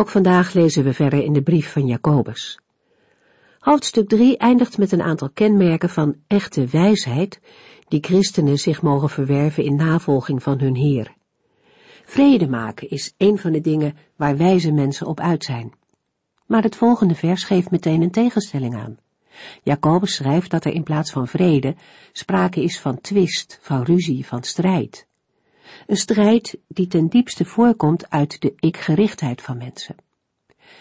Ook vandaag lezen we verder in de brief van Jacobus. Hoofdstuk 3 eindigt met een aantal kenmerken van echte wijsheid die christenen zich mogen verwerven in navolging van hun Heer. Vrede maken is een van de dingen waar wijze mensen op uit zijn. Maar het volgende vers geeft meteen een tegenstelling aan. Jacobus schrijft dat er in plaats van vrede sprake is van twist, van ruzie, van strijd. Een strijd die ten diepste voorkomt uit de ikgerichtheid van mensen.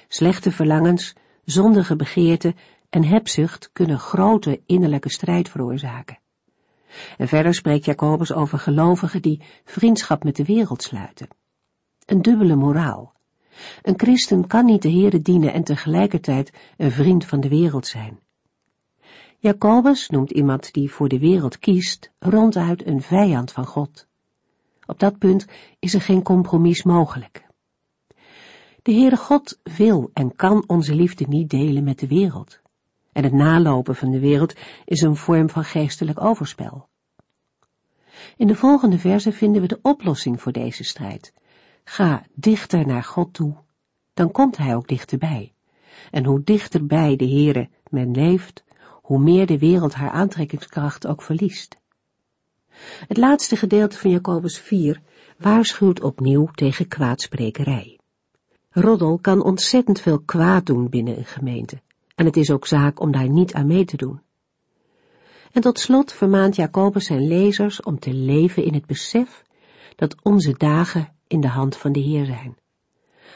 Slechte verlangens, zondige begeerten en hebzucht kunnen grote innerlijke strijd veroorzaken. En verder spreekt Jacobus over gelovigen die vriendschap met de wereld sluiten. Een dubbele moraal. Een christen kan niet de Heere dienen en tegelijkertijd een vriend van de wereld zijn. Jacobus noemt iemand die voor de wereld kiest ronduit een vijand van God. Op dat punt is er geen compromis mogelijk. De Heere God wil en kan onze liefde niet delen met de wereld. En het nalopen van de wereld is een vorm van geestelijk overspel. In de volgende verse vinden we de oplossing voor deze strijd. Ga dichter naar God toe, dan komt Hij ook dichterbij. En hoe dichterbij de Heere men leeft, hoe meer de wereld haar aantrekkingskracht ook verliest. Het laatste gedeelte van Jacobus 4 waarschuwt opnieuw tegen kwaadsprekerij. Roddel kan ontzettend veel kwaad doen binnen een gemeente, en het is ook zaak om daar niet aan mee te doen. En tot slot vermaant Jacobus zijn lezers om te leven in het besef dat onze dagen in de hand van de Heer zijn.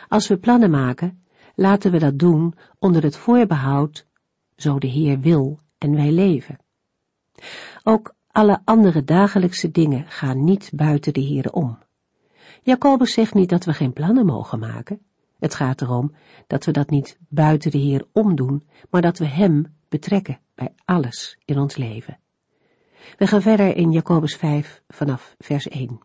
Als we plannen maken, laten we dat doen onder het voorbehoud, zo de Heer wil en wij leven. Ook alle andere dagelijkse dingen gaan niet buiten de Heer om. Jacobus zegt niet dat we geen plannen mogen maken. Het gaat erom dat we dat niet buiten de Heer omdoen, maar dat we Hem betrekken bij alles in ons leven. We gaan verder in Jacobus 5 vanaf vers 1.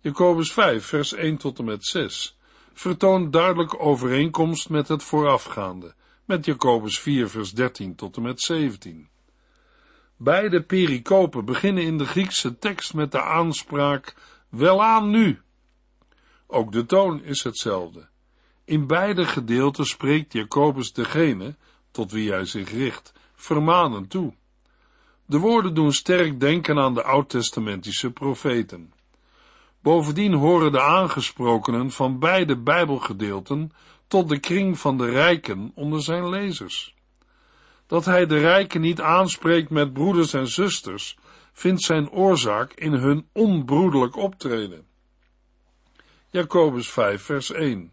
Jacobus 5, vers 1 tot en met 6 vertoont duidelijk overeenkomst met het voorafgaande, met Jacobus 4, vers 13 tot en met 17. Beide pericopen beginnen in de Griekse tekst met de aanspraak welaan nu. Ook de toon is hetzelfde. In beide gedeelten spreekt Jacobus degene, tot wie hij zich richt, vermanend toe. De woorden doen sterk denken aan de oud-testamentische profeten. Bovendien horen de aangesprokenen van beide Bijbelgedeelten tot de kring van de rijken onder zijn lezers. Dat hij de rijken niet aanspreekt met broeders en zusters, vindt zijn oorzaak in hun onbroederlijk optreden. Jacobus 5, vers 1.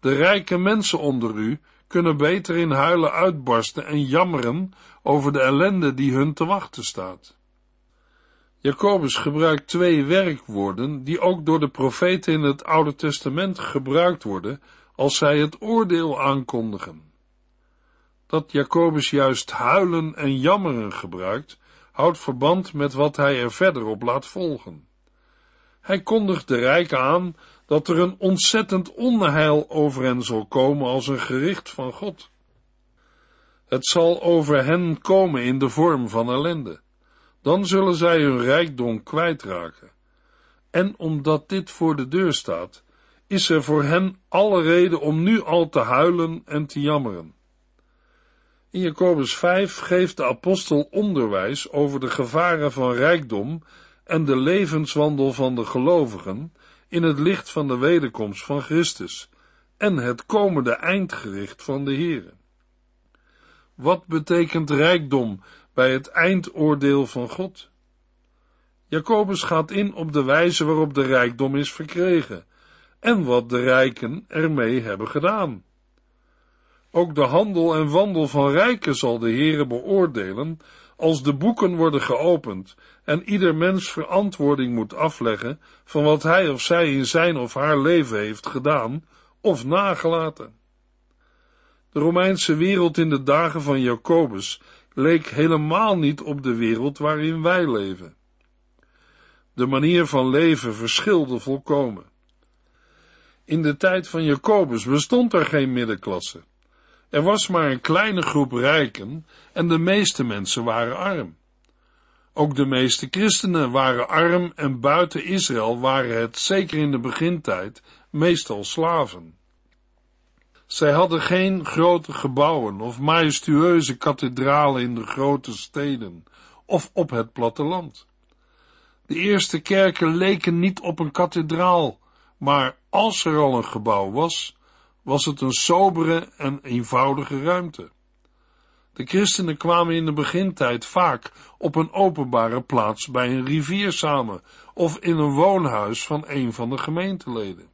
De rijke mensen onder u kunnen beter in huilen uitbarsten en jammeren over de ellende die hun te wachten staat. Jacobus gebruikt twee werkwoorden die ook door de profeten in het Oude Testament gebruikt worden als zij het oordeel aankondigen. Dat Jacobus juist huilen en jammeren gebruikt, houdt verband met wat hij er verder op laat volgen. Hij kondigt de rijken aan dat er een ontzettend onheil over hen zal komen als een gericht van God. Het zal over hen komen in de vorm van ellende. Dan zullen zij hun rijkdom kwijtraken. En omdat dit voor de deur staat, is er voor hen alle reden om nu al te huilen en te jammeren. In Jacobus 5 geeft de apostel onderwijs over de gevaren van rijkdom en de levenswandel van de gelovigen in het licht van de wederkomst van Christus en het komende eindgericht van de Here. Wat betekent rijkdom bij het eindoordeel van God? Jacobus gaat in op de wijze waarop de rijkdom is verkregen en wat de rijken ermee hebben gedaan. Ook de handel en wandel van rijken zal de Heere beoordelen als de boeken worden geopend en ieder mens verantwoording moet afleggen van wat hij of zij in zijn of haar leven heeft gedaan of nagelaten. De Romeinse wereld in de dagen van Jacobus leek helemaal niet op de wereld waarin wij leven. De manier van leven verschilde volkomen. In de tijd van Jacobus bestond er geen middenklasse. Er was maar een kleine groep rijken en de meeste mensen waren arm. Ook de meeste christenen waren arm en buiten Israël waren het, zeker in de begintijd, meestal slaven. Zij hadden geen grote gebouwen of majestueuze kathedralen in de grote steden of op het platteland. De eerste kerken leken niet op een kathedraal, maar als er al een gebouw was, was het een sobere en eenvoudige ruimte. De christenen kwamen in de begintijd vaak op een openbare plaats bij een rivier samen of in een woonhuis van een van de gemeenteleden.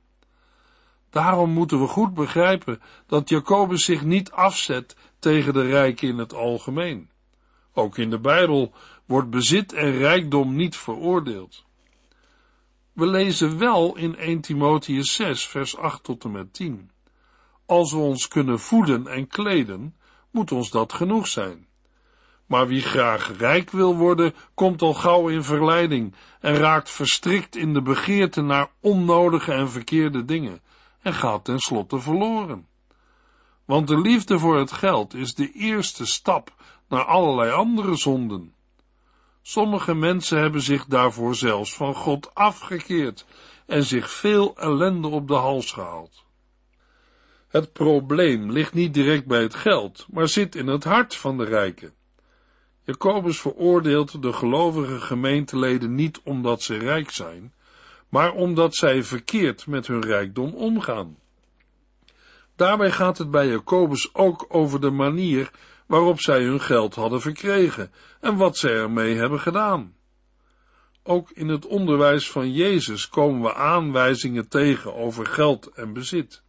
Daarom moeten we goed begrijpen dat Jacobus zich niet afzet tegen de rijken in het algemeen. Ook in de Bijbel wordt bezit en rijkdom niet veroordeeld. We lezen wel in 1 Timotheus 6, vers 8 tot en met 10. Als we ons kunnen voeden en kleden, moet ons dat genoeg zijn. Maar wie graag rijk wil worden, komt al gauw in verleiding en raakt verstrikt in de begeerte naar onnodige en verkeerde dingen en gaat tenslotte verloren. Want de liefde voor het geld is de eerste stap naar allerlei andere zonden. Sommige mensen hebben zich daarvoor zelfs van God afgekeerd en zich veel ellende op de hals gehaald. Het probleem ligt niet direct bij het geld, maar zit in het hart van de rijken. Jacobus veroordeelt de gelovige gemeenteleden niet omdat ze rijk zijn, maar omdat zij verkeerd met hun rijkdom omgaan. Daarbij gaat het bij Jacobus ook over de manier waarop zij hun geld hadden verkregen en wat zij ermee hebben gedaan. Ook in het onderwijs van Jezus komen we aanwijzingen tegen over geld en bezit.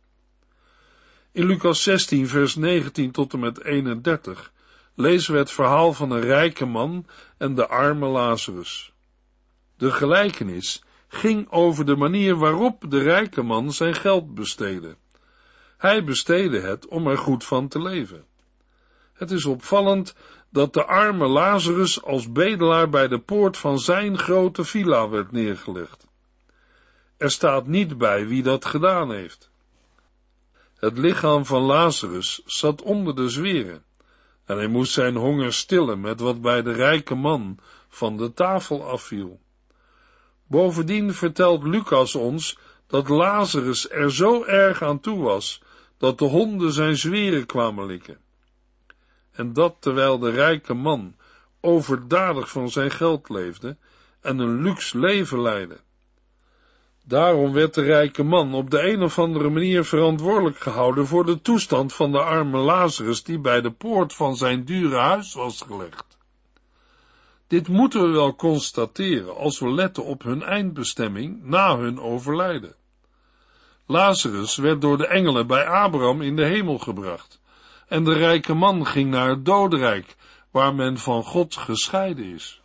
In Lucas 16, vers 19 tot en met 31 lezen we het verhaal van een rijke man en de arme Lazarus. De gelijkenis ging over de manier waarop de rijke man zijn geld besteedde. Hij besteedde het om er goed van te leven. Het is opvallend dat de arme Lazarus als bedelaar bij de poort van zijn grote villa werd neergelegd. Er staat niet bij wie dat gedaan heeft. Het lichaam van Lazarus zat onder de zweren en hij moest zijn honger stillen met wat bij de rijke man van de tafel afviel. Bovendien vertelt Lucas ons dat Lazarus er zo erg aan toe was dat de honden zijn zweren kwamen likken. En dat terwijl de rijke man overdadig van zijn geld leefde en een luxe leven leidde. Daarom werd de rijke man op de een of andere manier verantwoordelijk gehouden voor de toestand van de arme Lazarus die bij de poort van zijn dure huis was gelegd. Dit moeten we wel constateren als we letten op hun eindbestemming na hun overlijden. Lazarus werd door de engelen bij Abraham in de hemel gebracht, en de rijke man ging naar het dodenrijk, waar men van God gescheiden is.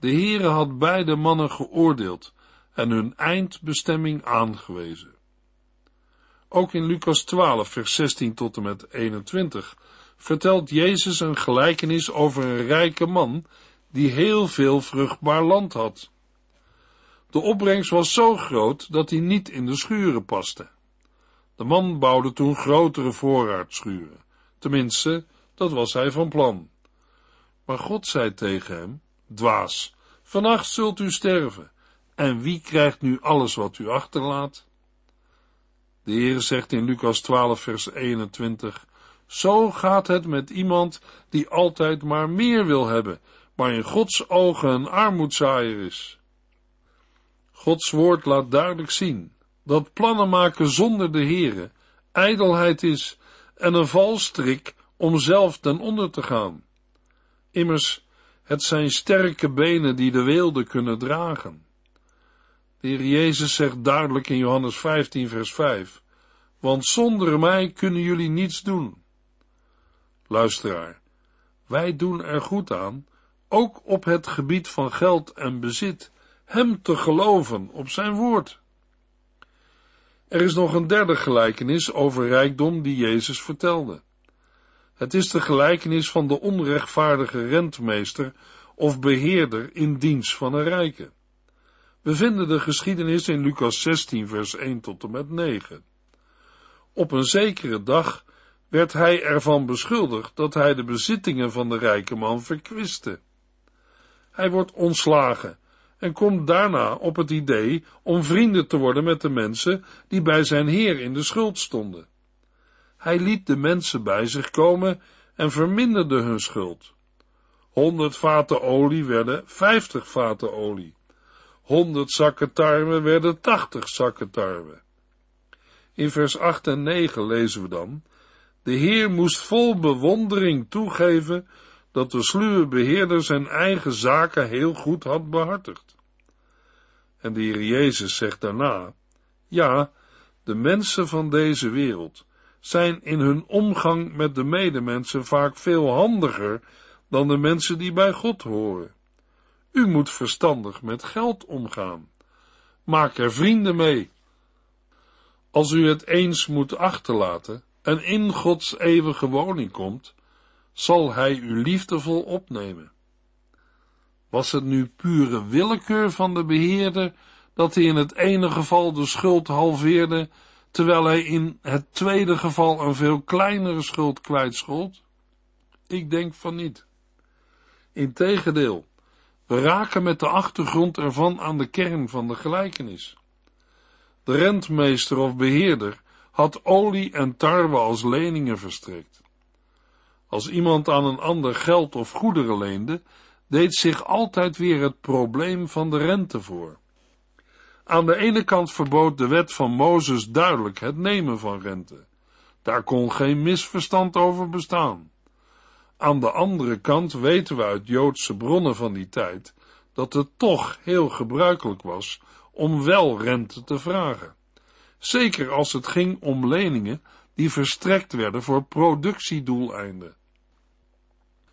De Heere had beide mannen geoordeeld en hun eindbestemming aangewezen. Ook in Lucas 12, vers 16 tot en met 21 vertelt Jezus een gelijkenis over een rijke man die heel veel vruchtbaar land had. De opbrengst was zo groot dat hij niet in de schuren paste. De man bouwde toen grotere voorraadschuren. Tenminste, dat was hij van plan. Maar God zei tegen hem, dwaas, vannacht zult u sterven. En wie krijgt nu alles wat u achterlaat? De Heer zegt in Lucas 12 vers 21, zo gaat het met iemand die altijd maar meer wil hebben, maar in Gods ogen een armoedzaaier is. Gods woord laat duidelijk zien dat plannen maken zonder de Heere ijdelheid is en een valstrik om zelf ten onder te gaan. Immers, het zijn sterke benen die de weelde kunnen dragen. De Heer Jezus zegt duidelijk in Johannes 15 vers 5, want zonder mij kunnen jullie niets doen. Luisteraar, Wij doen er goed aan, ook op het gebied van geld en bezit, hem te geloven op zijn woord. Er is nog een derde gelijkenis over rijkdom die Jezus vertelde. Het is de gelijkenis van de onrechtvaardige rentmeester of beheerder in dienst van een rijke. We vinden de geschiedenis in Lucas 16, vers 1 tot en met 9. Op een zekere dag werd hij ervan beschuldigd dat hij de bezittingen van de rijke man verkwiste. Hij wordt ontslagen en komt daarna op het idee om vrienden te worden met de mensen die bij zijn heer in de schuld stonden. Hij liet de mensen bij zich komen en verminderde hun schuld. Honderd vaten olie werden vijftig vaten olie. Honderd zakken tarwe werden tachtig zakken tarwe. In vers 8 en 9 lezen we dan, de Heer moest vol bewondering toegeven dat de sluwe beheerder zijn eigen zaken heel goed had behartigd. En de Heer Jezus zegt daarna, ja, de mensen van deze wereld zijn in hun omgang met de medemensen vaak veel handiger dan de mensen die bij God horen. U moet verstandig met geld omgaan. Maak er vrienden mee. Als u het eens moet achterlaten en in Gods eeuwige woning komt, zal Hij u liefdevol opnemen. Was het nu pure willekeur van de beheerder dat hij in het ene geval de schuld halveerde, terwijl hij in het tweede geval een veel kleinere schuld kwijtschold? Ik denk van niet. Integendeel, we raken met de achtergrond ervan aan de kern van de gelijkenis. De rentmeester of beheerder had olie en tarwe als leningen verstrekt. Als iemand aan een ander geld of goederen leende, deed zich altijd weer het probleem van de rente voor. Aan de ene kant verbood de wet van Mozes duidelijk het nemen van rente. Daar kon geen misverstand over bestaan. Aan de andere kant weten we uit Joodse bronnen van die tijd dat het toch heel gebruikelijk was om wel rente te vragen. Zeker als het ging om leningen die verstrekt werden voor productiedoeleinden.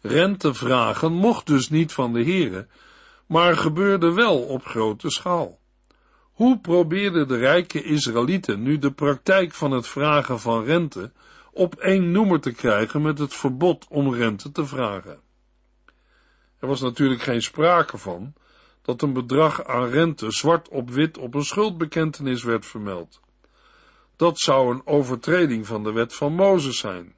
Rente vragen mocht dus niet van de heren, maar gebeurde wel op grote schaal. Hoe probeerden de rijke Israëlieten nu de praktijk van het vragen van rente op één noemer te krijgen met het verbod om rente te vragen? Er was natuurlijk geen sprake van dat een bedrag aan rente zwart op wit op een schuldbekentenis werd vermeld. Dat zou een overtreding van de wet van Mozes zijn.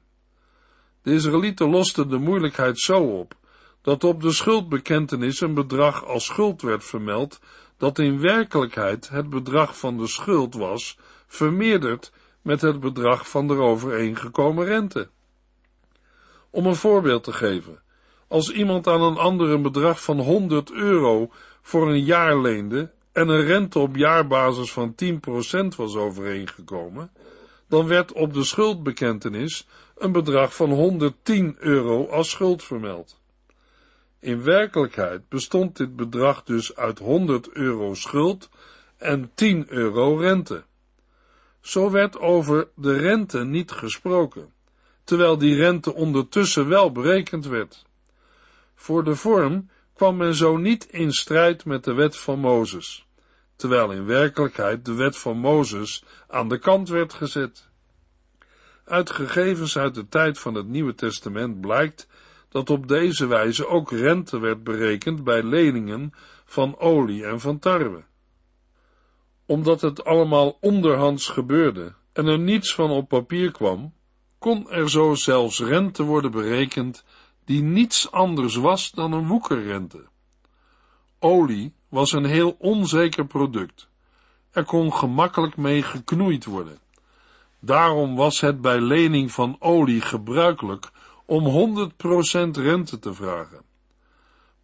De Israëlieten losten de moeilijkheid zo op dat op de schuldbekentenis een bedrag als schuld werd vermeld dat in werkelijkheid het bedrag van de schuld was, vermeerderd met het bedrag van de overeengekomen rente. Om een voorbeeld te geven, als iemand aan een ander een bedrag van 100 euro voor een jaar leende en een rente op jaarbasis van 10% was overeengekomen, dan werd op de schuldbekentenis een bedrag van 110 euro als schuld vermeld. In werkelijkheid bestond dit bedrag dus uit 100 euro schuld en 10 euro rente. Zo werd over de rente niet gesproken, terwijl die rente ondertussen wel berekend werd. Voor de vorm kwam men zo niet in strijd met de wet van Mozes, terwijl in werkelijkheid de wet van Mozes aan de kant werd gezet. Uit gegevens uit de tijd van het Nieuwe Testament blijkt dat op deze wijze ook rente werd berekend bij leningen van olie en van tarwe. Omdat het allemaal onderhands gebeurde en er niets van op papier kwam, kon er zo zelfs rente worden berekend die niets anders was dan een woekerrente. Olie was een heel onzeker product. Er kon gemakkelijk mee geknoeid worden. Daarom was het bij lening van olie gebruikelijk om 100% rente te vragen.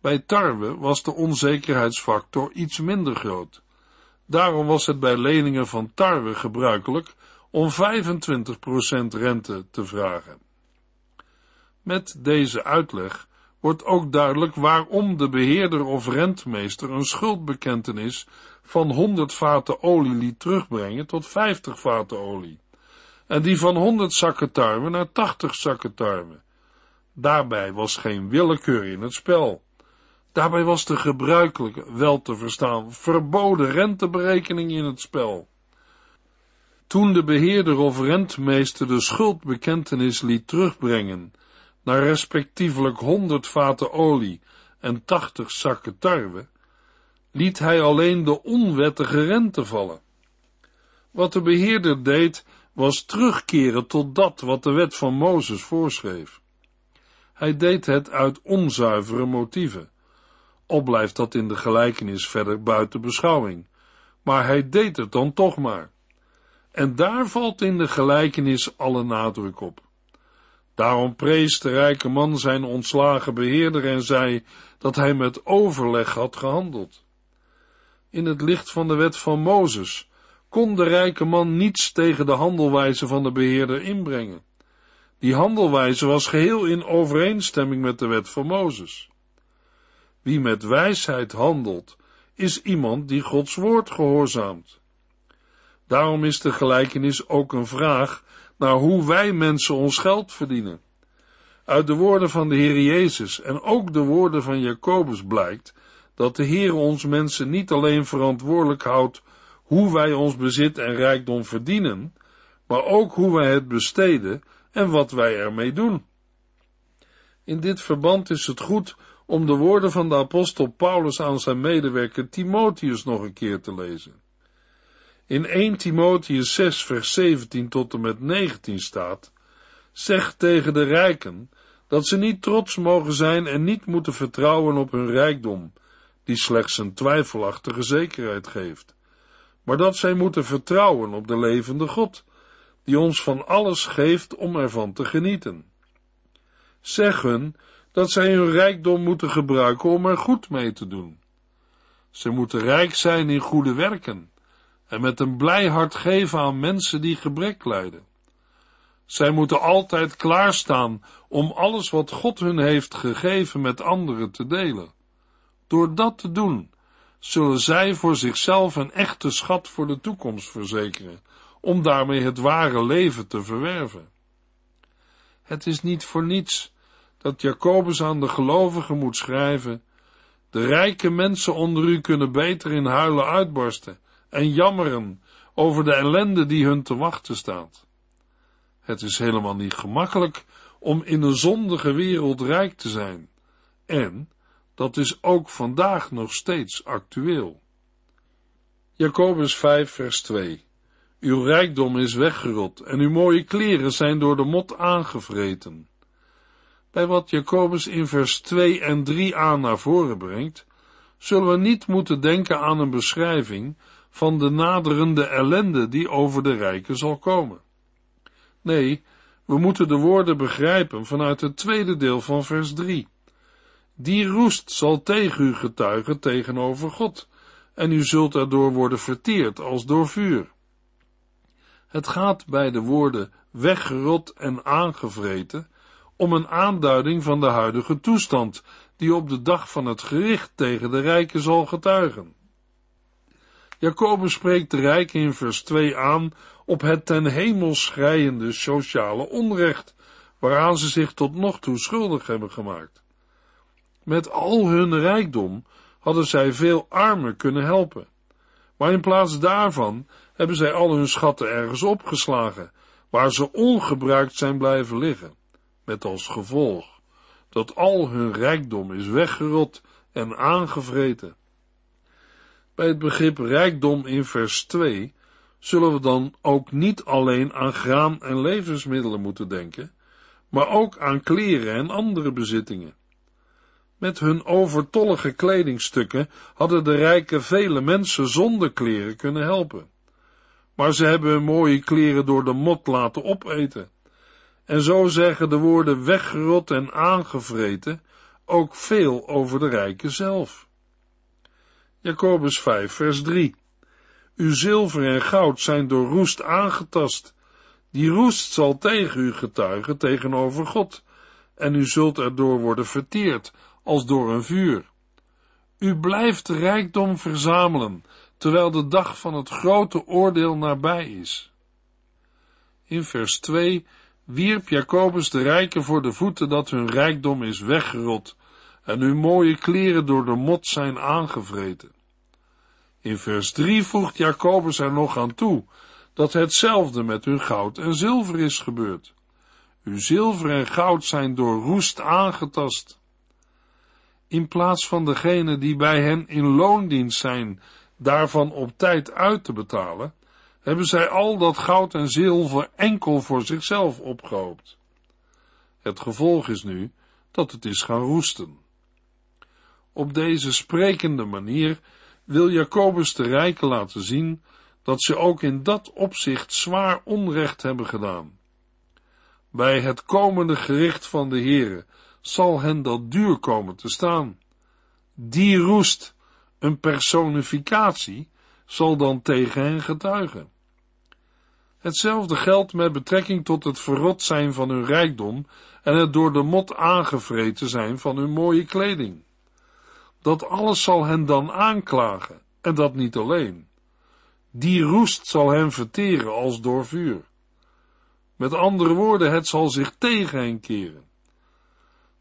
Bij tarwe was de onzekerheidsfactor iets minder groot. Daarom was het bij leningen van tarwe gebruikelijk om 25% rente te vragen. Met deze uitleg wordt ook duidelijk waarom de beheerder of rentmeester een schuldbekentenis van 100 vaten olie liet terugbrengen tot 50 vaten olie, en die van 100 zakken tarwe naar 80 zakken tarwe, Daarbij was geen willekeur in het spel. Daarbij was de gebruikelijke, wel te verstaan, verboden renteberekening in het spel. Toen de beheerder of rentmeester de schuldbekentenis liet terugbrengen naar respectievelijk honderd vaten olie en tachtig zakken tarwe, liet hij alleen de onwettige rente vallen. Wat de beheerder deed, was terugkeren tot dat wat de wet van Mozes voorschreef. Hij deed het uit onzuivere motieven. Al blijft dat in de gelijkenis verder buiten beschouwing, maar hij deed het dan toch maar. En daar valt in de gelijkenis alle nadruk op. Daarom prees de rijke man zijn ontslagen beheerder en zei dat hij met overleg had gehandeld. In het licht van de wet van Mozes kon de rijke man niets tegen de handelwijze van de beheerder inbrengen. Die handelwijze was geheel in overeenstemming met de wet van Mozes. Wie met wijsheid handelt, is iemand die Gods woord gehoorzaamt. Daarom is de gelijkenis ook een vraag naar hoe wij mensen ons geld verdienen. Uit de woorden van de Heer Jezus en ook de woorden van Jacobus blijkt dat de Heer ons mensen niet alleen verantwoordelijk houdt hoe wij ons bezit en rijkdom verdienen, maar ook hoe wij het besteden en wat wij ermee doen. In dit verband is het goed om de woorden van de apostel Paulus aan zijn medewerker Timotheus nog een keer te lezen. In 1 Timotheus 6 vers 17 tot en met 19 staat, zeg tegen de rijken dat ze niet trots mogen zijn en niet moeten vertrouwen op hun rijkdom, die slechts een twijfelachtige zekerheid geeft, maar dat zij moeten vertrouwen op de levende God, die ons van alles geeft om ervan te genieten. Zeg hun dat zij hun rijkdom moeten gebruiken om er goed mee te doen. Ze moeten rijk zijn in goede werken en met een blij hart geven aan mensen die gebrek lijden. Zij moeten altijd klaarstaan om alles wat God hun heeft gegeven met anderen te delen. Door dat te doen, zullen zij voor zichzelf een echte schat voor de toekomst verzekeren, om daarmee het ware leven te verwerven. Het is niet voor niets dat Jacobus aan de gelovigen moet schrijven, de rijke mensen onder u kunnen beter in huilen uitbarsten en jammeren over de ellende die hun te wachten staat. Het is helemaal niet gemakkelijk om in een zondige wereld rijk te zijn. En dat is ook vandaag nog steeds actueel. Jacobus 5 vers 2 Uw rijkdom is weggerot en uw mooie kleren zijn door de mot aangevreten. Bij wat Jacobus in vers 2 en 3 aan naar voren brengt, zullen we niet moeten denken aan een beschrijving van de naderende ellende die over de rijken zal komen. Nee, we moeten de woorden begrijpen vanuit het tweede deel van vers 3. Die roest zal tegen u getuigen tegenover God, en u zult erdoor worden verteerd als door vuur. Het gaat bij de woorden weggerot en aangevreten om een aanduiding van de huidige toestand, die op de dag van het gericht tegen de rijken zal getuigen. Jacobus spreekt de rijken in vers 2 aan op het ten hemel schrijende sociale onrecht, waaraan ze zich tot nog toe schuldig hebben gemaakt. Met al hun rijkdom hadden zij veel armen kunnen helpen, maar in plaats daarvan hebben zij al hun schatten ergens opgeslagen, waar ze ongebruikt zijn blijven liggen, met als gevolg dat al hun rijkdom is weggerot en aangevreten. Bij het begrip rijkdom in vers 2 zullen we dan ook niet alleen aan graan en levensmiddelen moeten denken, maar ook aan kleren en andere bezittingen. Met hun overtollige kledingstukken hadden de rijken vele mensen zonder kleren kunnen helpen. Maar ze hebben hun mooie kleren door de mot laten opeten. En zo zeggen de woorden weggerot en aangevreten ook veel over de rijken zelf. Jacobus 5, vers 3. Uw zilver en goud zijn door roest aangetast. Die roest zal tegen u getuigen tegenover God, en u zult erdoor worden verteerd, als door een vuur. U blijft rijkdom verzamelen, terwijl de dag van het grote oordeel nabij is. In vers 2 wierp Jacobus de rijken voor de voeten dat hun rijkdom is weggerot en hun mooie kleren door de mot zijn aangevreten. In vers 3 voegt Jacobus er nog aan toe dat hetzelfde met hun goud en zilver is gebeurd. Uw zilver en goud zijn door roest aangetast. In plaats van degene die bij hen in loondienst zijn, daarvan op tijd uit te betalen, hebben zij al dat goud en zilver enkel voor zichzelf opgehoopt. Het gevolg is nu dat het is gaan roesten. Op deze sprekende manier wil Jacobus de rijken laten zien dat ze ook in dat opzicht zwaar onrecht hebben gedaan. Bij het komende gericht van de Heere zal hen dat duur komen te staan. Die roest, een personificatie, zal dan tegen hen getuigen. Hetzelfde geldt met betrekking tot het verrot zijn van hun rijkdom en het door de mot aangevreten zijn van hun mooie kleding. Dat alles zal hen dan aanklagen, en dat niet alleen. Die roest zal hen verteren als door vuur. Met andere woorden, het zal zich tegen hen keren.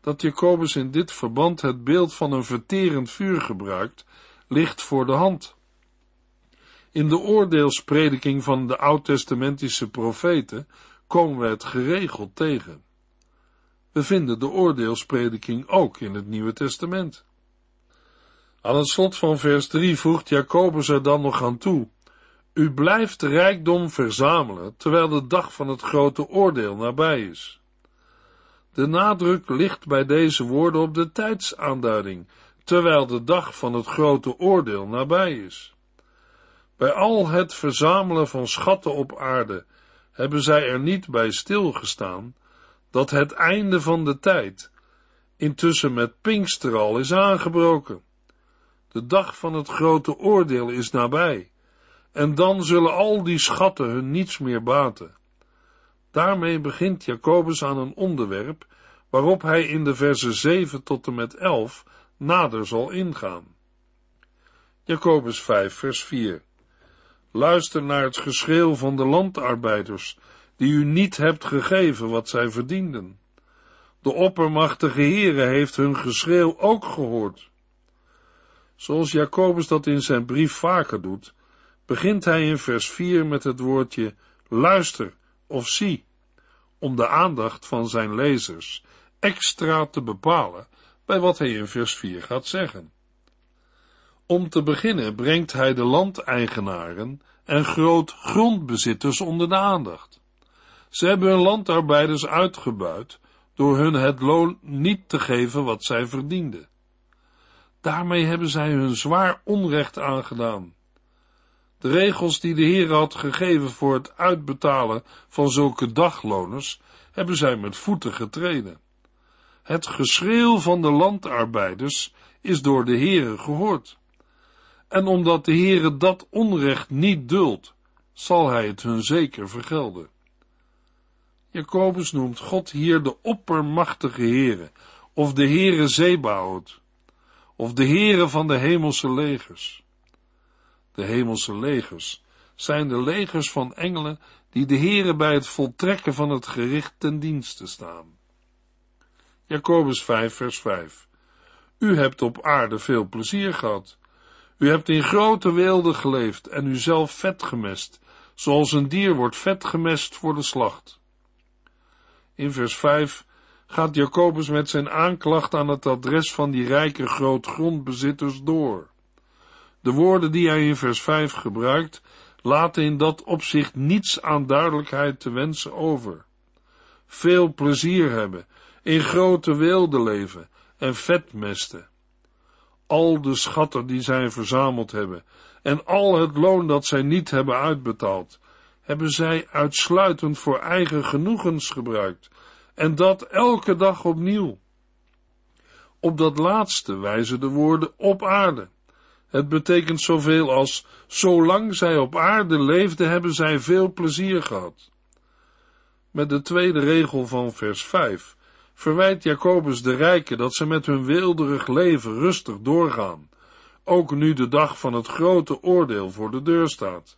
Dat Jacobus in dit verband het beeld van een verterend vuur gebruikt, ligt voor de hand. In de oordeelsprediking van de oud-testamentische profeten komen we het geregeld tegen. We vinden de oordeelsprediking ook in het Nieuwe Testament. Aan het slot van vers 3 voegt Jacobus er dan nog aan toe. U blijft rijkdom verzamelen, terwijl de dag van het grote oordeel nabij is. De nadruk ligt bij deze woorden op de tijdsaanduiding, terwijl de dag van het grote oordeel nabij is. Bij al het verzamelen van schatten op aarde hebben zij er niet bij stilgestaan dat het einde van de tijd intussen met Pinkster al is aangebroken. De dag van het grote oordeel is nabij, en dan zullen al die schatten hun niets meer baten. Daarmee begint Jacobus aan een onderwerp waarop hij in de versen 7 tot en met 11 nader zal ingaan. Jacobus 5, vers 4. Luister naar het geschreeuw van de landarbeiders, die u niet hebt gegeven wat zij verdienden. De oppermachtige Heere heeft hun geschreeuw ook gehoord. Zoals Jacobus dat in zijn brief vaker doet, begint hij in vers 4 met het woordje luister of zie, om de aandacht van zijn lezers extra te bepalen bij wat hij in vers 4 gaat zeggen. Om te beginnen brengt hij de landeigenaren en groot grondbezitters onder de aandacht. Ze hebben hun landarbeiders uitgebuit door hun het loon niet te geven wat zij verdienden. Daarmee hebben zij hun zwaar onrecht aangedaan. De regels die de Heer had gegeven voor het uitbetalen van zulke dagloners, hebben zij met voeten getreden. Het geschreeuw van de landarbeiders is door de Heere gehoord. En omdat de Heere dat onrecht niet duldt, zal hij het hun zeker vergelden. Jacobus noemt God hier de oppermachtige Heere, of de Heere Zebaot, of de Heere van de hemelse legers. De hemelse legers zijn de legers van engelen die de Heere bij het voltrekken van het gericht ten dienste staan. Jacobus 5 vers 5 U hebt op aarde veel plezier gehad. U hebt in grote weelde geleefd en u zelf vet gemest, zoals een dier wordt vet gemest voor de slacht. In vers 5 gaat Jacobus met zijn aanklacht aan het adres van die rijke grootgrondbezitters door. De woorden die hij in vers 5 gebruikt, laten in dat opzicht niets aan duidelijkheid te wensen over. Veel plezier hebben, in grote weelde leven en vetmesten. Al de schatten die zij verzameld hebben en al het loon dat zij niet hebben uitbetaald, hebben zij uitsluitend voor eigen genoegens gebruikt en dat elke dag opnieuw. Op dat laatste wijzen de woorden op aarde. Het betekent zoveel als, zolang zij op aarde leefden, hebben zij veel plezier gehad. Met de tweede regel van vers 5 verwijt Jacobus de rijken dat ze met hun weelderig leven rustig doorgaan, ook nu de dag van het grote oordeel voor de deur staat.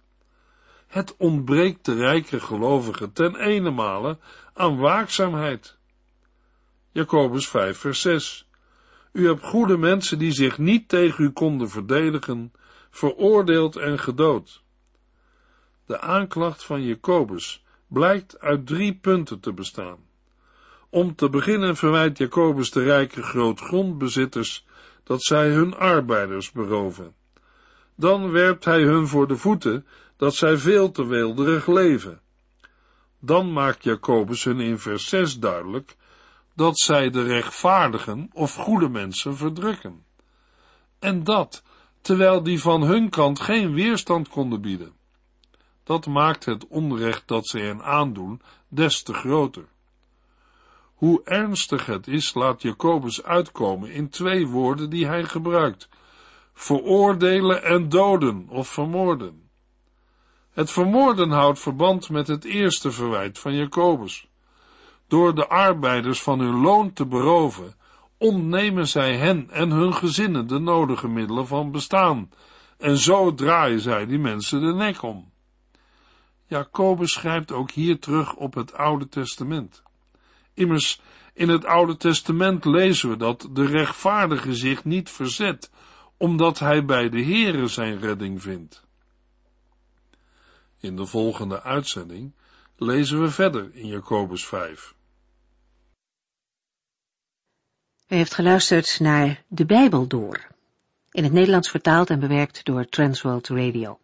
Het ontbreekt de rijke gelovigen ten ene aan waakzaamheid. Jacobus 5 vers 6 U hebt goede mensen die zich niet tegen u konden verdedigen, veroordeeld en gedood. De aanklacht van Jacobus blijkt uit drie punten te bestaan. Om te beginnen verwijt Jacobus de rijke grootgrondbezitters dat zij hun arbeiders beroven. Dan werpt hij hun voor de voeten dat zij veel te weelderig leven. Dan maakt Jacobus hun in vers 6 duidelijk dat zij de rechtvaardigen of goede mensen verdrukken. En dat, terwijl die van hun kant geen weerstand konden bieden. Dat maakt het onrecht dat ze hen aandoen des te groter. Hoe ernstig het is, laat Jacobus uitkomen in twee woorden die hij gebruikt: veroordelen en doden of vermoorden. Het vermoorden houdt verband met het eerste verwijt van Jacobus. Door de arbeiders van hun loon te beroven, ontnemen zij hen en hun gezinnen de nodige middelen van bestaan, en zo draaien zij die mensen de nek om. Jacobus schrijft ook hier terug op het Oude Testament. Immers, in het Oude Testament lezen we dat de rechtvaardige zich niet verzet, omdat hij bij de Heere zijn redding vindt. In de volgende uitzending lezen we verder in Jacobus 5. U heeft geluisterd naar De Bijbel Door, in het Nederlands vertaald en bewerkt door Transworld Radio.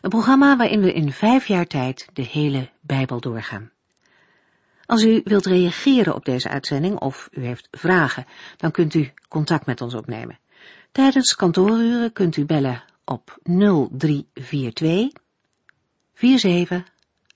Een programma waarin we in vijf jaar tijd de hele Bijbel doorgaan. Als u wilt reageren op deze uitzending of u heeft vragen, dan kunt u contact met ons opnemen. Tijdens kantooruren kunt u bellen op 0342